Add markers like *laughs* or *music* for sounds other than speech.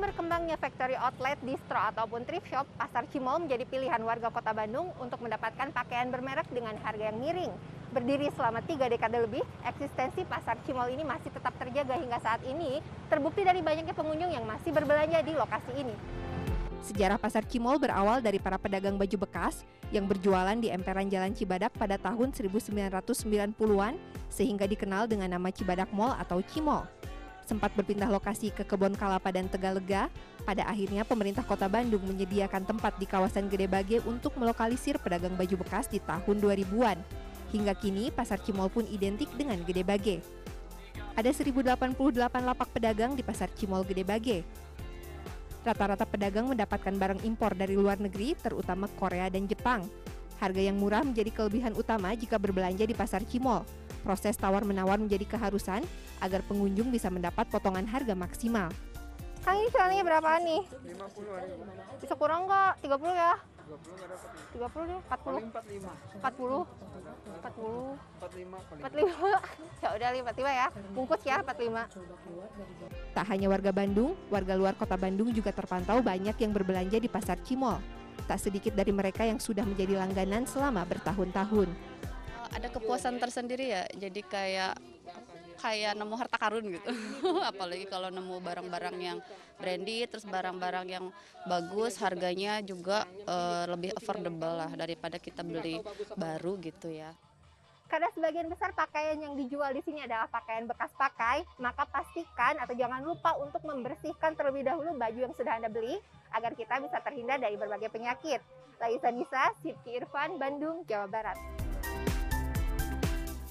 Berkembangnya factory outlet, distro, ataupun thrift shop, Pasar Cimol menjadi pilihan warga kota Bandung untuk mendapatkan pakaian bermerek dengan harga yang miring. Berdiri selama tiga dekade lebih, eksistensi Pasar Cimol ini masih tetap terjaga hingga saat ini, terbukti dari banyaknya pengunjung yang masih berbelanja di lokasi ini. Sejarah Pasar Cimol berawal dari para pedagang baju bekas yang berjualan di emperan Jalan Cibadak pada tahun 1990-an sehingga dikenal dengan nama Cibadak Mall atau Cimol. Sempat berpindah lokasi ke Kebon Kalapa dan Tegalega, pada akhirnya pemerintah kota Bandung menyediakan tempat di kawasan Gede Bage untuk melokalisir pedagang baju bekas di tahun 2000-an. Hingga kini, Pasar Cimol pun identik dengan Gede Bage. Ada 1088 lapak pedagang di Pasar Cimol Gede Bage, Rata-rata pedagang mendapatkan barang impor dari luar negeri, terutama Korea dan Jepang. Harga yang murah menjadi kelebihan utama jika berbelanja di pasar Cimol. Proses tawar-menawar menjadi keharusan agar pengunjung bisa mendapat potongan harga maksimal. Kang ini celananya berapa nih? 50 Bisa kurang nggak? 30 ya? 20 nggak dapat 30 deh, 40, paling 45 40, 40, 45 paling 45. ya udah 45 ya. Bungkus ya 45. Tak hanya warga Bandung, warga luar kota Bandung juga terpantau banyak yang berbelanja di pasar Cimol. Tak sedikit dari mereka yang sudah menjadi langganan selama bertahun-tahun. Ada kepuasan tersendiri ya jadi kayak kayak nemu harta karun gitu *laughs* apalagi kalau nemu barang-barang yang brandy terus barang-barang yang bagus harganya juga eh, lebih affordable lah daripada kita beli baru gitu ya Karena sebagian besar pakaian yang dijual di sini adalah pakaian bekas pakai, maka pastikan atau jangan lupa untuk membersihkan terlebih dahulu baju yang sudah Anda beli agar kita bisa terhindar dari berbagai penyakit. Laisa Nisa, Sipki Irfan, Bandung, Jawa Barat.